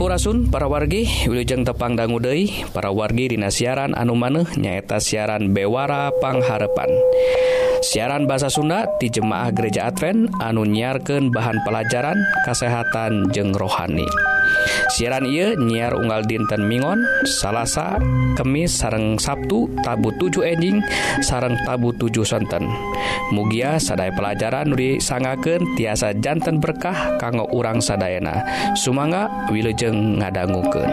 Sampurasun para wargi Wilujeng tepang Dangudei para wargi Dina siaran anu maneh nyaeta siaran Bewara Pangharepan siaran bahasa Sunda di Jemaah Gereja Advent anu nyiarkan bahan pelajaran kesehatan jeng rohani. siaran ia nyiar unggal dinten Mingon salahsa kemis sareng Sabtu tabu 7 enjing sareng tabu 7 sonten Mugia sadai pelajaran Nuri sangaken tiasa jantan berkah kanggo urang sadayana Sumangga wilujeng ngadangguken.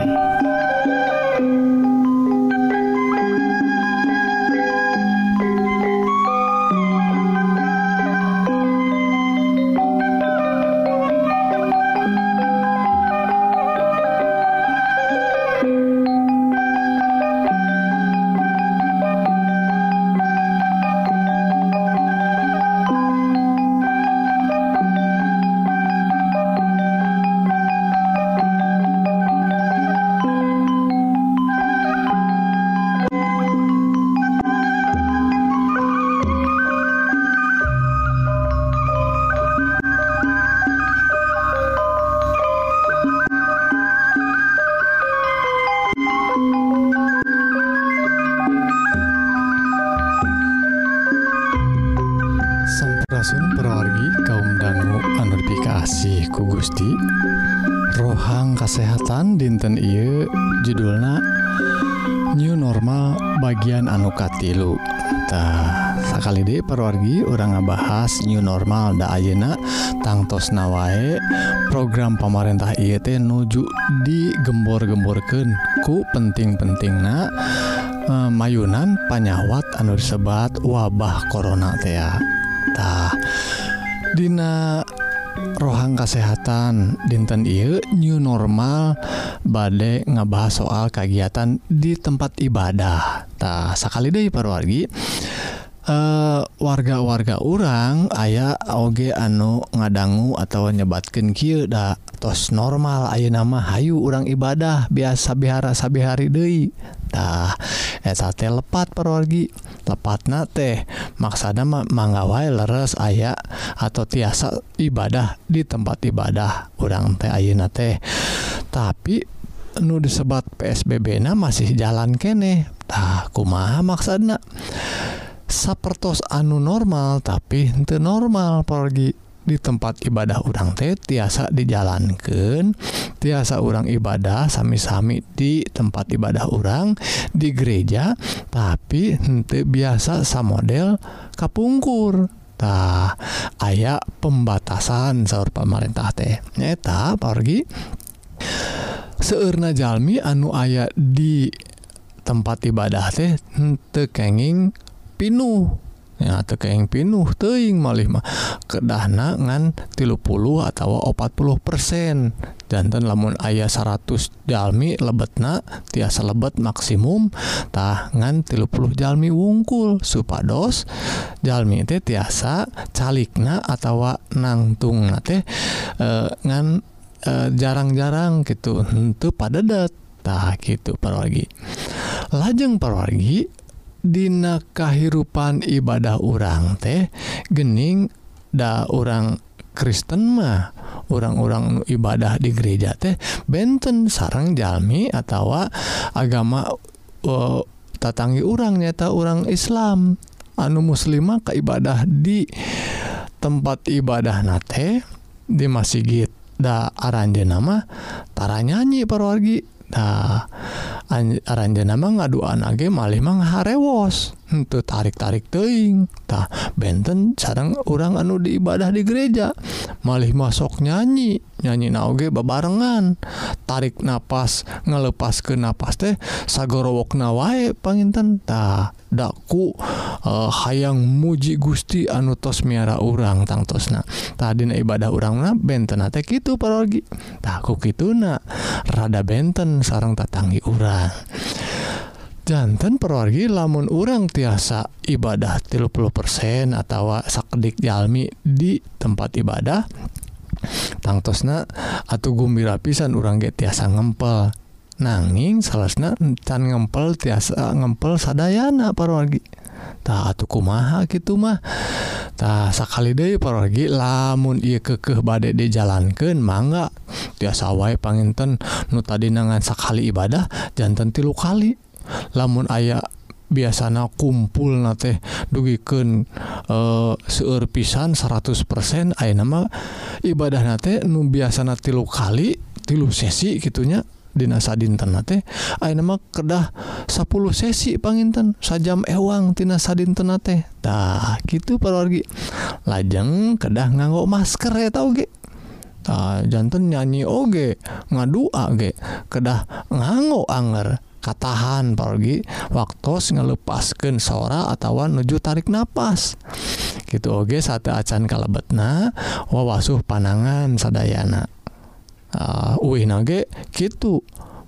Rasun perwargi kaum dangu anu ku Gusti. Rohang kesehatan dinten Ieu judulna new normal bagian anukatilu sakali De perwargi orang ngebahas new normal da Ayeuna tangtos nawae program pemerintah IET nuju digembor-gemborken ku penting-penting na eh, mayunan panyawat anu sebat wabah Corona tea tah Dina rohang kesehatan dinten I new normal badai ngebahas soal kegiatan di tempat ibadah. Tak sekali deh perwargi eh, warga-warga uh, orang ayaah OG anu ngadanggu atau nyebatkan Kyda tos normal Ayo nama Hayu orang ibadah biasa bihara sabihari Dei tah eta teh lepat perwargi lepatna teh maksana manggawai leres aya atau tiasa ibadah di tempat ibadah. Kurang teh ayeuna teh. Tapi nu disebat PSBB na masih jalan kene. Tah kumaha maksana? Sapertos anu normal tapi henteu normal pergi di tempat ibadah urang teh tiasa dijalankan tiasa orang ibadah sami-sami di tempat ibadah orang di gereja tapi nanti biasa sama model kapungkur. Tah aya pembatasan sahur pemerintah teh. Nyata pergi seurna Jalmi anu ayat di tempat ibadah teh tekenging pinuh. ya pinuh teing malih mah. Kedahna ngan tilu puluh atau opat puluh persen. Jantan lamun ayah 100 jalmi lebetna tiasa lebet maksimum tah ngan tilu puluh jalmi wungkul. Supados jalmi itu tiasa calikna atau nangtung teh e, ngan e, jarang-jarang e, gitu untuk pada dat gitu parwargi. Lajeng parwargi Dina kahirupan ibadah orang teh gening da orang Kristen mah orang-orang ibadah di gereja teh benten sarang Jami atau agama uh, tatangi orang nyata orang Islam. Anu muslimah ke ibadah di tempat ibadah nate di masjid da aranjenama tara nyanyi parwargi. nah aranjana mah ngaduan age malih mah harewos untuk tarik-tarik teingtah benten sarang orang anu diibadah di gereja. Malih masuk nyanyi nyanyi nage bebarengan tarik nafas ngelepas ke nafas teh sagorowokna wae pangintentah daku uh, hayang muji Gusti anu tos miara urang tangtosna tadi ibadah urangna benten nate gitu parogi takku gitu na rada benten sarang tatanggi urang. jantan perwargi lamun urang tiasa ibadah tilu puluh persen atau sakdik jalmi di tempat ibadah tangtosna atau gumbira pisan urang ge tiasa ngempel. Nanging salahsna can ngempel tiasa ngempel sadayana perwargi tak atuh kumaha gitu mah? Tak sakali deh parwargi lamun ia kekeh badai dijalankan mangga tiasa wae panginten nu tadi nangan sakali ibadah jantan tilu kali. lamun aya biasanya kumpul na teh dugiken eh, seueur pisan 100% A nama ibadah nate nu biasa tilu kali tilu sesi gitunya Dinasa dinten nate A nama kedah 10 sesi panginten sajam ewang Tinasa dinten natetah gitu parorgi lajeng kedah nganggo masker ya tau ge. Jantan nyanyi oge ngadua ge. Kedah nganggo anger katahan pergi waktu ngelepaskan sora atau nuju tarik nafas gitu Oge sate acan kalebetna wawasuh panangan sadayana. Uh, Uih nage gitu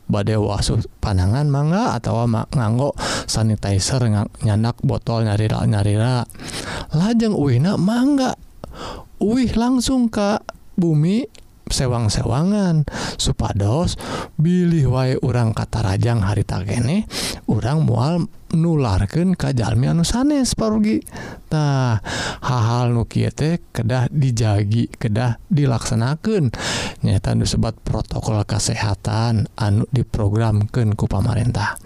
badai wasuh panangan mangga atau nganggo sanitizer nyanak botol nyarira nyarira. Lajeng uina mangga. Uih langsung ke bumi sewang-sewangan. Supados bilih wae urang kata Rajang harita kene urang mual nularkan kajjalmi anu sanes parugitah hal-hal nukiete kedah dijagi kedah dilaksanakan nyataan disebat protokol kesehatan anu diprogramkan ku pamarintah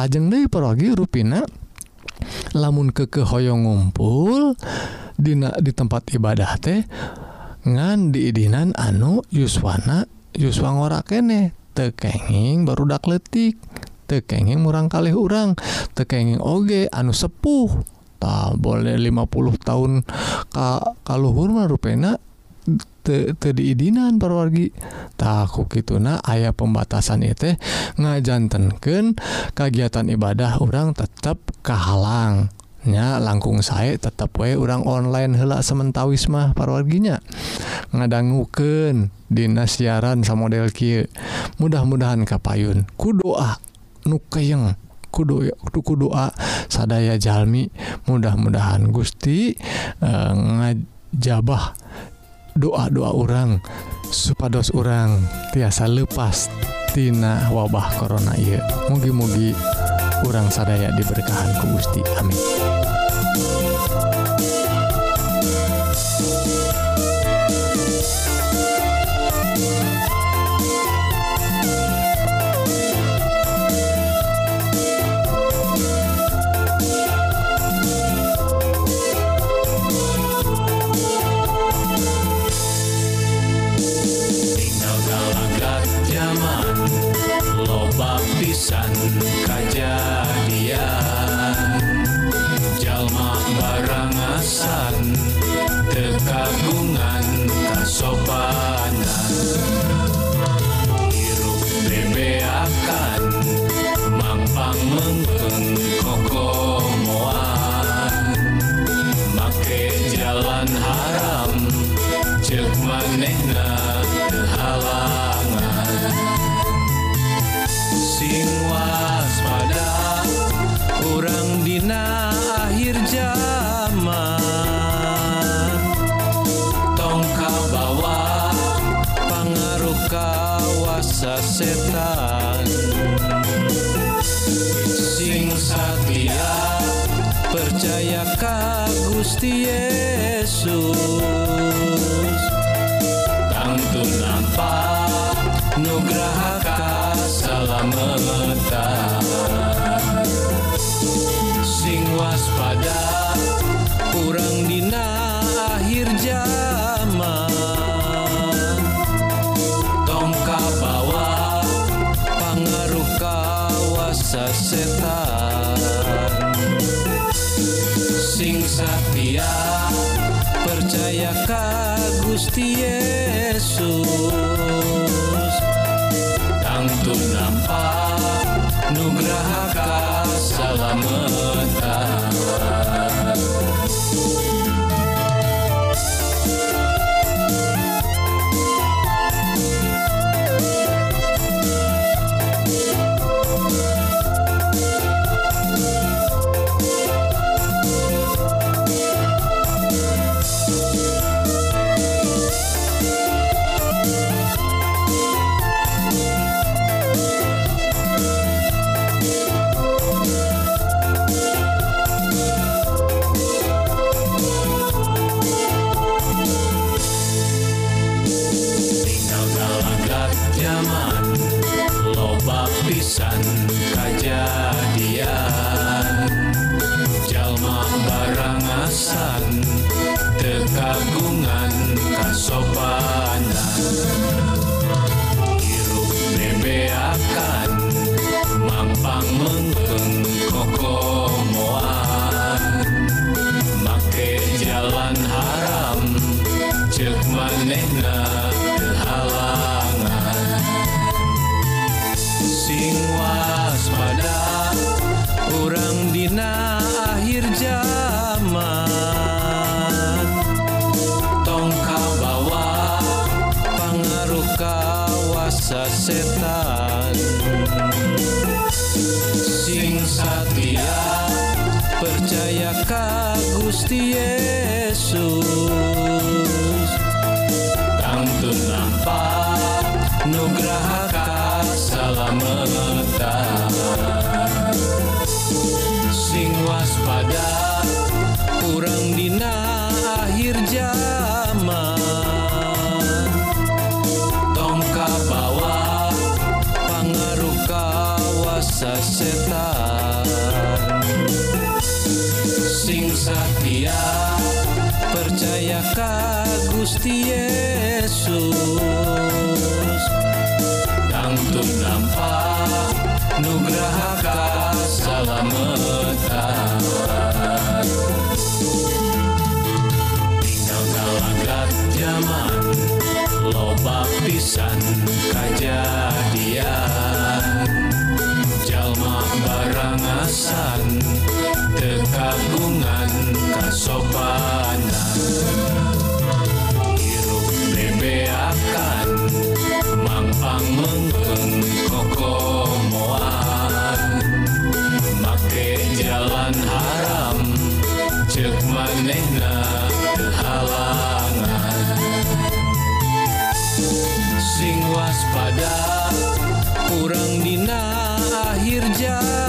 lajeng dari perogi ruina lamun kekehoyong ngumpul Dina di tempat ibadah teh ngan diidinan anu Yuswana Yuswa ngora kene tekenging barudak letik tekenging murang kali urang tekenging oge anu sepuh. Tak boleh 50 tahun ka kaluhur mah rupena te, diidinan perwargi takut gitu nah ayaah pembatasan itu ngajantenken kegiatan ibadah orang tetap kehalang nya langkung saya tetap we orang online helak sementawis mah parwarginya. Ngadangguken Dinas siaran sama model Ki mudah-mudahan kapayun. Kudoa nukeyeng kudu kuduku doa sadaya Jalmi. Mudah-mudahan Gusti e, ngajabah doa-doa orang supados orang tiasa lepas Tina wabah korona Ieu. Mugi-mugi kurang sadaya diberkahan ku Gusti. Amin galaga zaman loba pisan kejadian. Jalma barangasan tekagungan kasopanan. Hirup bebeakan mampang mengkeng orang dina akhir zaman. Tongka bawa pengaruh kawasa setan. Sing satya percaya ka Gusti Yesus. Yeah. Cek manehna halangan sing waspada kurang dina akhir zaman tongka bawa pengaruh kawasa setan sing satya percaya ka Gusti sing satya percaya ka Gusti Yesus. Tangtu nampak nugraha kasalamatan tinggal galagat zaman loba pisan kajadian jalma barangasan tekagungan kasopanan hirup bebeakan mangpang mengpeng kokomoan. Make jalan haram cek manehna halangan sing waspada kurang dina akhir zaman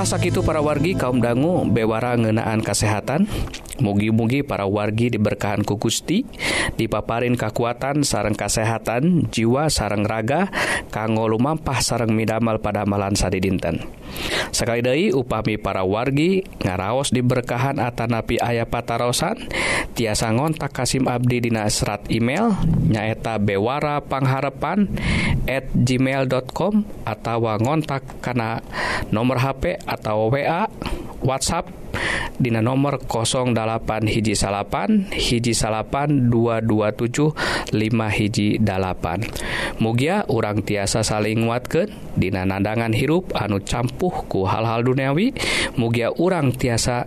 asa itu para wargi kaum dangu bewara ngenaan kesehatan mugi-mugi para wargi diberkahan ku Gusti dipaparin kekuatan sarang kesehatan jiwa sarang raga kanggo lumampah sarang midamal pada amalan sadi dinten sekali dari upami para wargi ngaraos diberkahan atanapi ayah patarosan tiasa ngontak Kasim Abdi dina serat email nyaeta bewara pangharapan at gmail.com atau ngontak karena nomor HP atau wa WhatsApp Dina nomor 08 hiji salapan hiji salapan 227 5 hiji dalapan Mugia urang tiasa saling nguatkan Dina nandangan hirup anu campuhku hal-hal duniawi. Mugia urang tiasa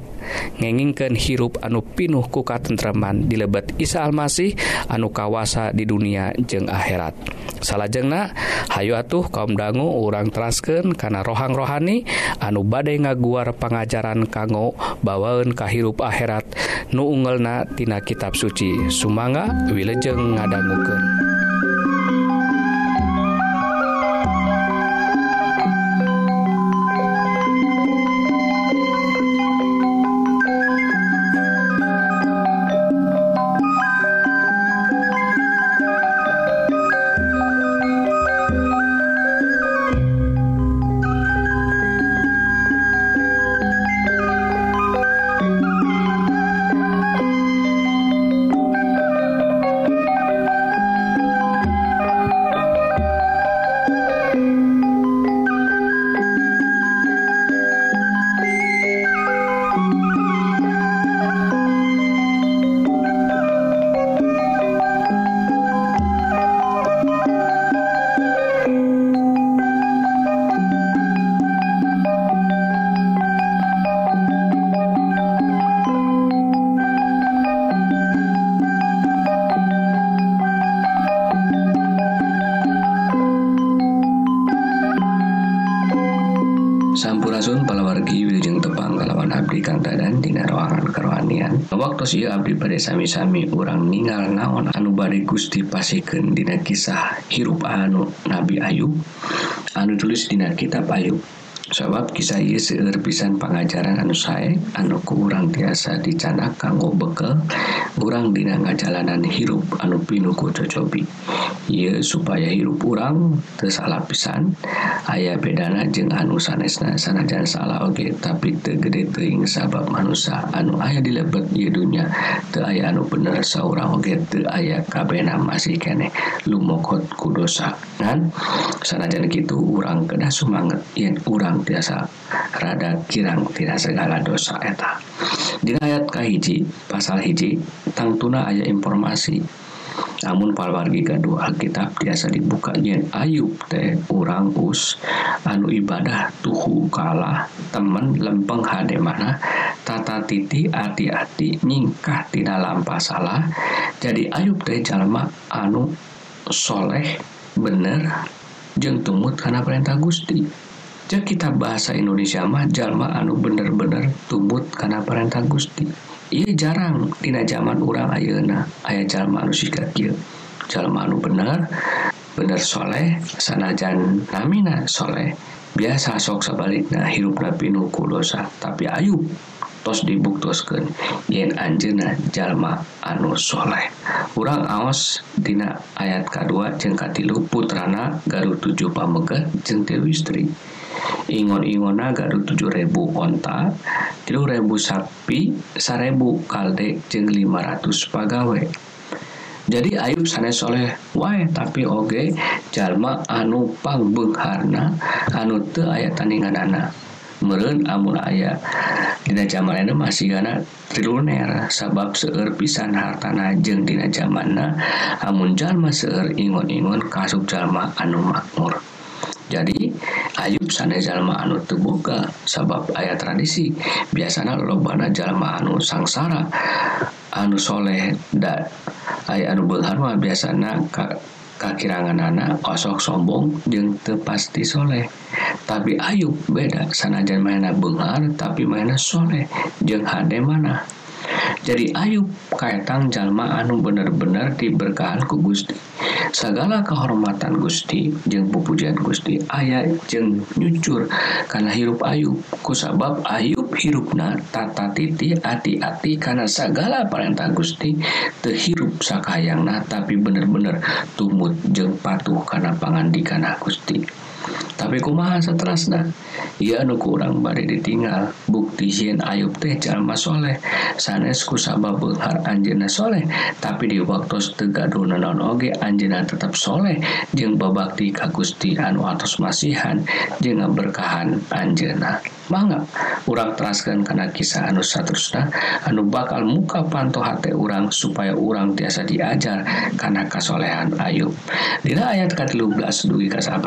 ngengingkeun hirup anu pinuh ku katentraman di lebet Isa Almasih anu kawasa di dunia jeung akhirat. Salahjengna Hayu atuh kaum dangu urang terasken karena rohang rohani anu badai ngaguar pengajaran kanggo bawaun kahirup akhirat. Nu ungelna tina kitab suci. Sumanga wilejeng ngadangguken kangdadan dina ruangan kerohanian. Waktu ieu Abdi pada sami-sami orang ningal naon? Anu bari Gusti pasikan dina kisah hirup anu Nabi Ayub. Anu tulis dina kitab Ayub. sabab kisah ieu seueur pisan pangajaran anu sae anu kurang biasa tiasa dicanak kanggo bekel urang dina ngajalanan hirup anu pinuku cocobi. Ieu supaya hirup urang teu salah pisan. Aya bedana jeung anu sanesna sanajan salah oge okay, tapi teu gede teuing sabab manusia anu aya di lebet ieu dunya. Teu aya anu bener saurang oge okay, teu aya kabena masih kene lumokot ku dosa dan sanajan kitu urang kedah sumanget yen urang Islam tiasa rada kirang tidak segala dosa eta. Di ayat kahiji pasal hiji tangtuna aya informasi. Namun palwargi kedua Alkitab biasa dibukanya Ayub teh orang us anu ibadah tuhu kalah temen lempeng hade mana tata titi hati-hati nyingkah tidak lampa salah jadi Ayub teh jalma anu soleh bener jeng tumut karena perintah Gusti. Jeng kita bahasa Indonesia mah jalma anu bener-bener tubut karena perintah Gusti. Iya jarang tina zaman orang ayeuna ayah jalma anu sikap kieu. Jalma anu bener bener soleh sanajan namina soleh. Biasa sok sebaliknya hirup pinuh nuku dosa. Tapi ayub tos dibuktuskan yen anjena jalma anu soleh. Urang aos dina ayat kedua jeung katilu putrana garu tujuh pamegat jeng istri ingon-ingonna gaduh 7000 onta 3000 sapi 1000 kalde jeung 500 pegawai jadi Ayub sanes oleh wae tapi oge jalma anu pangbengharna anu teu aya tandinganana meureun amun aya dina zaman eta masih gana triluner sabab seueur pisan hartana jeung dina zamanna amun jalma seueur ingon-ingon kasuk jalma anu makmur. Jadi Ayub sana jalma anu terbuka sabab ayat tradisi. Biasanya lobana jalma anu sangsara anu soleh dan aya anu berharma biasanya ka, kakirangan anak kosok sombong jeng tepasti soleh. Tapi Ayub beda sanajan mainna Bengar tapi mainna soleh. Jeng hade mana jadi Ayub kaetang jalma anu bener-bener diberkahan ku Gusti. Segala kehormatan Gusti jeung pupujian Gusti ayah jeng nyucur. Karena hirup Ayub kusabab Ayub hirupna tata titi hati-hati. Karena segala perintah Gusti terhirup sakayangna tapi bener-bener tumut jeng patuh karena pangandikan Gusti. tapi kumaha seterusnya ia anu kurang bari ditinggal. Bukti yen ayub teh jalma soleh. Sanes ku sabab benghar anjena soleh. Tapi di waktu tegadu naon oge anjena tetap soleh. Jeng babakti ka Gusti anu atos masihan jeng berkahan anjena mangga urang teraskan karena kisah anu satrusna anu bakal muka panto hati urang supaya urang tiasa diajar karena kasolehan Ayub. Dina ayat ke 13 dugi ke 18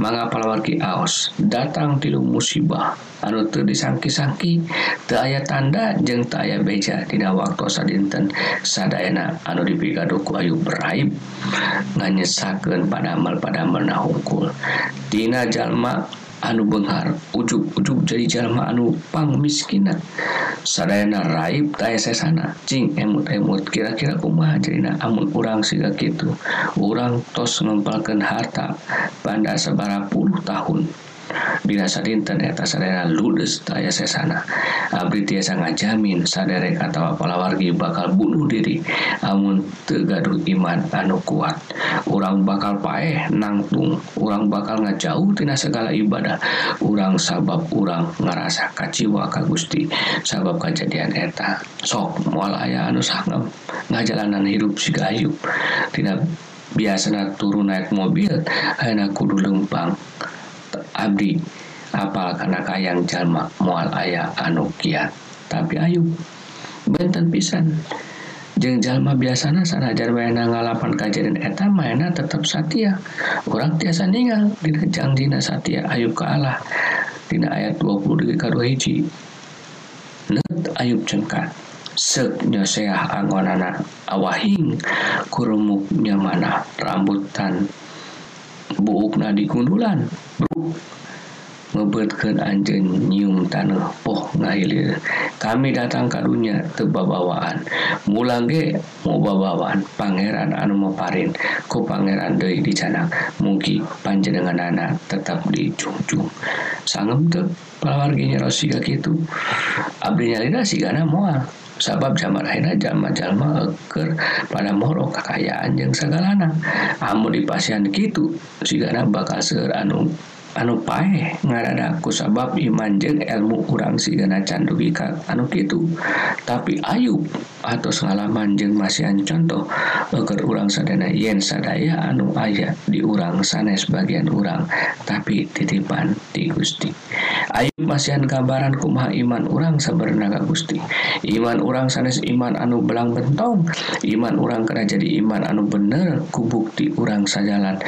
manga palawargi Aos datang tilu musibah. Anu teu disangki-sangki teu aya tanda jeung teu aya beja dina waktu sadinten sadayana. Anu dipigado ku ayu beraib nganyesakeun pada amal pada menahungkul dina jalma anu Benghar ujug-ujug jadi jalma anu pangmiskinan sadayana raib tay sana cing emut-emut kira-kira kumaha jadina amun urang siga gitu urang tos ngempalkan harta pada sebara puluh tahun. binasa sadinten eta sadera ludes taya sesana. Abdi tiasa ngajamin saderek atawa palawargi bakal bunuh diri. Amun tegaduh iman anu kuat. Urang bakal paeh nangtung. Urang bakal ngajauh tina segala ibadah. Urang sabab urang ngerasa kaciwa ka Gusti. Sabab kejadian eta. Sok mual aya anu sanggup ngajalanan hidup si gayub tina biasana turun naik mobil enak kudu lempang. Abdi apal karena kayang jalma mual ayah anu kiat? Tapi ayub benten pisan. Jeng jalma biasana sanajar wayana ngalapan kejadian eta mayana tetap satya orang tiasa ninggal dina jangjina satya ayub ke Allah. Dina ayat 20 di kedua hiji. Net ayub cengkat sek nyoseah anggonana awahing kurumuk nyamana rambutan. buuk di gundulan ngebetkan anjing nyium tanah poh ngahilir kami datang ke dunia tebabawaan mulang ge mau babawaan pangeran anu meparin ku pangeran deui di canak mugi panjenengan anak tetap di jungjung sangem teu palawarginya rosi ka kitu abdi nyalina sigana moal. sabab zaman akhirnya jalma-jalma eker pada moro kekayaan yang segalana amun di pasien gitu sehingga bakal seger anu anu pae ngaradaku sabab imanjeng ilmu kurang sigana candu ka anu gitu tapi Ayub atau pengalaman jeng masihan contoh agar urang sadana yen sadaya anu ayah di urang sanes bagian urang tapi titipan di Gusti. Ayub masihan gambaran kumaha iman urang sabernaga Gusti. Iman urang sanes iman anu belang bentong iman urang kena jadi iman anu bener ku bukti urang sajalan.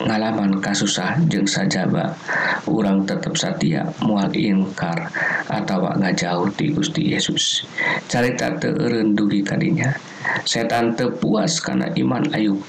ngalaman kasusah jeung sajaba urang tetap satia mual inkar atau ngajauh di Gusti Yesus. Carita terendugi tadinya setan tepuas karena iman Ayub.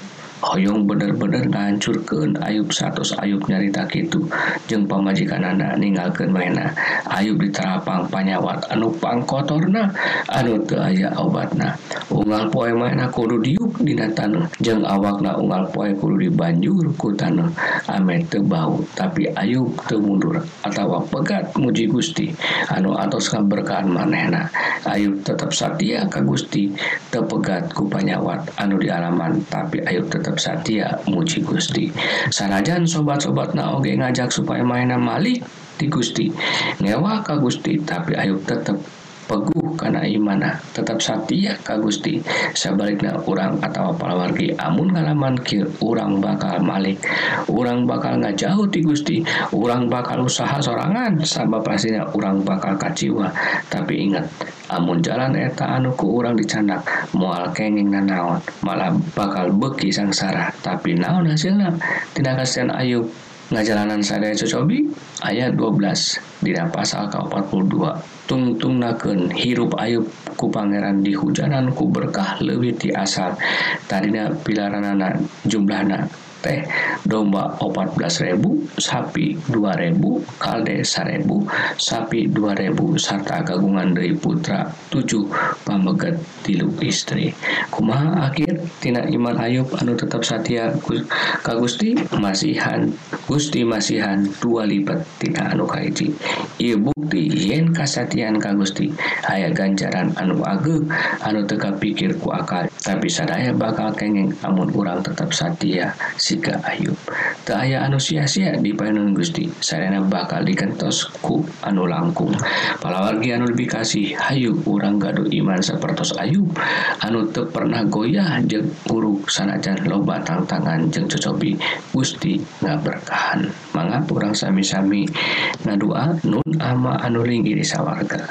Hoyong bener-bener ngancurkeun Ayub satos Ayub nyarita kitu. Jeung pamajikan anak ninggalkan mainna. Ayub diterapang panyawat. Anu pangkotorna anu teu aya obatna. Unggal poe mainna kudu diuk dina tanah jeung awakna unggal poe kudu dibanjur ku tanah ame teu bau tapi Ayub teu mundur atawa pegat muji Gusti. Anu atos kaberkahan manehna. Ayub tetap setia ka Gusti teu pegat ku panyawat. Anu di alaman tapi Ayub tetap Gatot Satya muji Gusti. Sanajan sobat-sobat naoge ngajak supaya mainan Malik di Gusti. Ngewa ka Gusti tapi Ayub tetap peguh karena imana tetap Satia Ka Gusti. Sebaliknya orang atau palawargi amun ngalaman orang bakal Malik. Orang bakal nggak jauh di Gusti. Orang bakal usaha sorangan. Sabab pastinya orang bakal kaciwa. Tapi ingat amun jalan eta anu ku orang dicandak mual kenging nanaon malah bakal beki sangsara. Tapi naon hasilnya tidak kasihan Ayub. ngajalanan sadaya cocobi ayat 12 dina pasal ka 42 tungtungnakeun hirup ayub ku pangeran di hujanan ku berkah lebih ti asal tadina pilaranana jumlahna. Teh domba 14.000 sapi 2.000 kalde 1000 sapi 2000 serta kagungan dari putra 7 pamegat tilu istri. Kumaha akhir? Tina iman Ayub anu tetap satia ka Gusti masihan. Gusti masihan dua lipat tina anu kaiji. Ieu bukti yen kasatian ka Gusti. Aya ganjaran anu age anu teka pikir ku akal. Tapi sadaya bakal kengeng amun urang tetap satia Sika Ayu aya anu sia-sia di Panon Gusti sayana bakal dikentosku anu langkung. Palawargi anu lebih kasih Hayu kurang gaduh iman sepertos Ayub anu te pernah goyah je buruk sanajan loba tantangan jeng cocobi Gusti nggak berkahan manga kurang sami-sami ngadua Nun ama anu linggiri sawarga.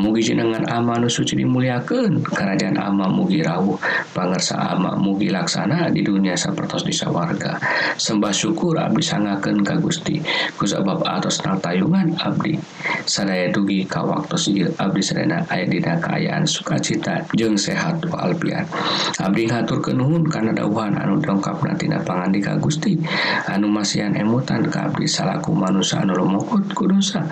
Mugi jenengan ama anu suci dimuliakan kerajaan ama mugi rawuh. Pangersa ama mugi laksana di dunia sepertos di sawarga. sembah syukur Abdi sangakeun ka Gusti. Ku sabab atas natayungan Abdi. Sadaya dugi ka waktu ieu Abdi sadaya aya dina kaayaan sukacita jeung sehat walafiat. Abdi ngatur kenuhun karena dauhan anu dongkap natina pangandika Gusti. Anu masihan emutan ka Abdi salaku manusia anu lumukut kudosa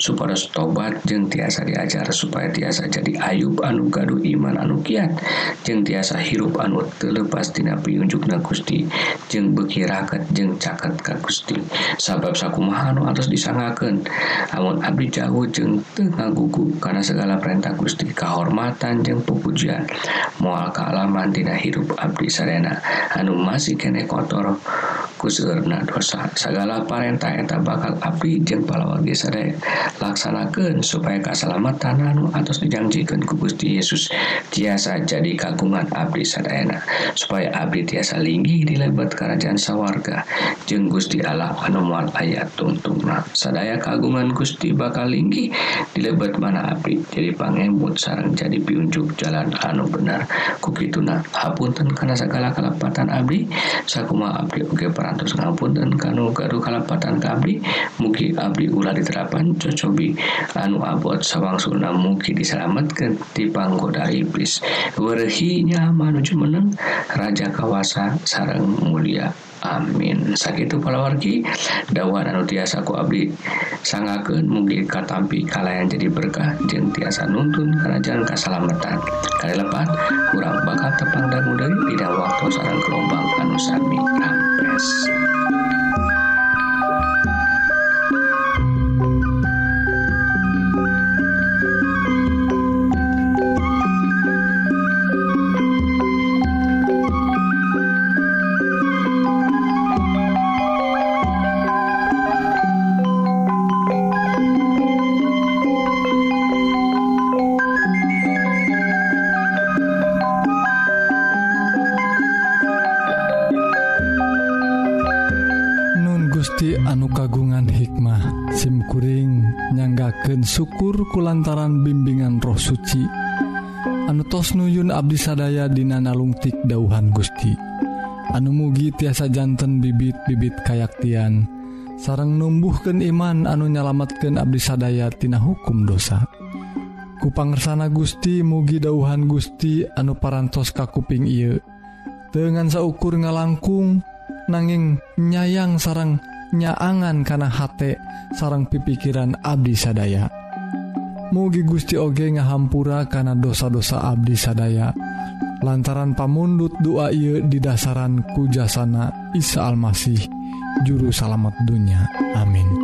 supaya tobat jeung tiasa diajar supaya tiasa jadi Ayub anu gaduh iman anu kiat. Jeung tiasa hirup anu telepas tina piunjukna Gusti. Jeung beki raket jeung caket ka Gusti. Sabab sakumahanu atas disangaken amun abdi jauh jeung teu ngagugu karena segala perintah Gusti. Kahormatan jeung pupujian. Moal kealaman tina hirup abdi sadayana anu masih kene kotor. Nah, dosa. Segala parenta eta bakal api jeung pahlawan gesade laksanakeun supaya keselamatan anu atos dijanjikeun ku Gusti Yesus. Tiasa jadi kagungan abdi sadayana supaya abdi tiasa linggih di lebat kerajaan sawarga. Jeung Gusti Allah anu moal ayat tuntungna sadaya kagungan Gusti bakal linggih di lebat mana abdi jadi pangemut sareng jadi piunjuk jalan anu benar. Kukituna hapunten karena segala kalapatan abdi sakuma abdi oge peran atur ngapunten kanu garu kalapatan ka abdi mugi abdi ulah diterapan cocobi. Anu abot sawang suna mugi diselamatkan di panggoda iblis. Werhinya manuju meneng raja kawasa sarang mulia. Amin. Sakit palawargi dawan anu tiasa ku abdi sangakeun mugi katampi kalayan jadi berkah jeung tiasa nuntun kerajaan kasalamatan kali lepat kurang bakal tepang dan mudari tidak waktu sarang gelombang anu sami. Amin. Yes. kulantaran bimbingan roh suci. Anu tos nuyun Abdi sadaya dinanalungtik dauhan Gusti. Anu mugi tiasa jantan bibit-bibit kayaktian. Sarang numbuhken iman anu nyalamatkan Abdi sadayatina hukum dosa. Kupangersana Gusti mugi dauhan Gusti anu parantos kakuping ieu. Dengan saukur ngalangkung nanging nyayang sarang nyaangan kana hate sarang pipikiran Abdi sadaya. mugi Gusti Oge ngahampura kana dosa-dosa Abdi sadaya. Lantaran pamundut doa ieu di dasaran kujasana Isa Almasih juru salamet dunya. Amin.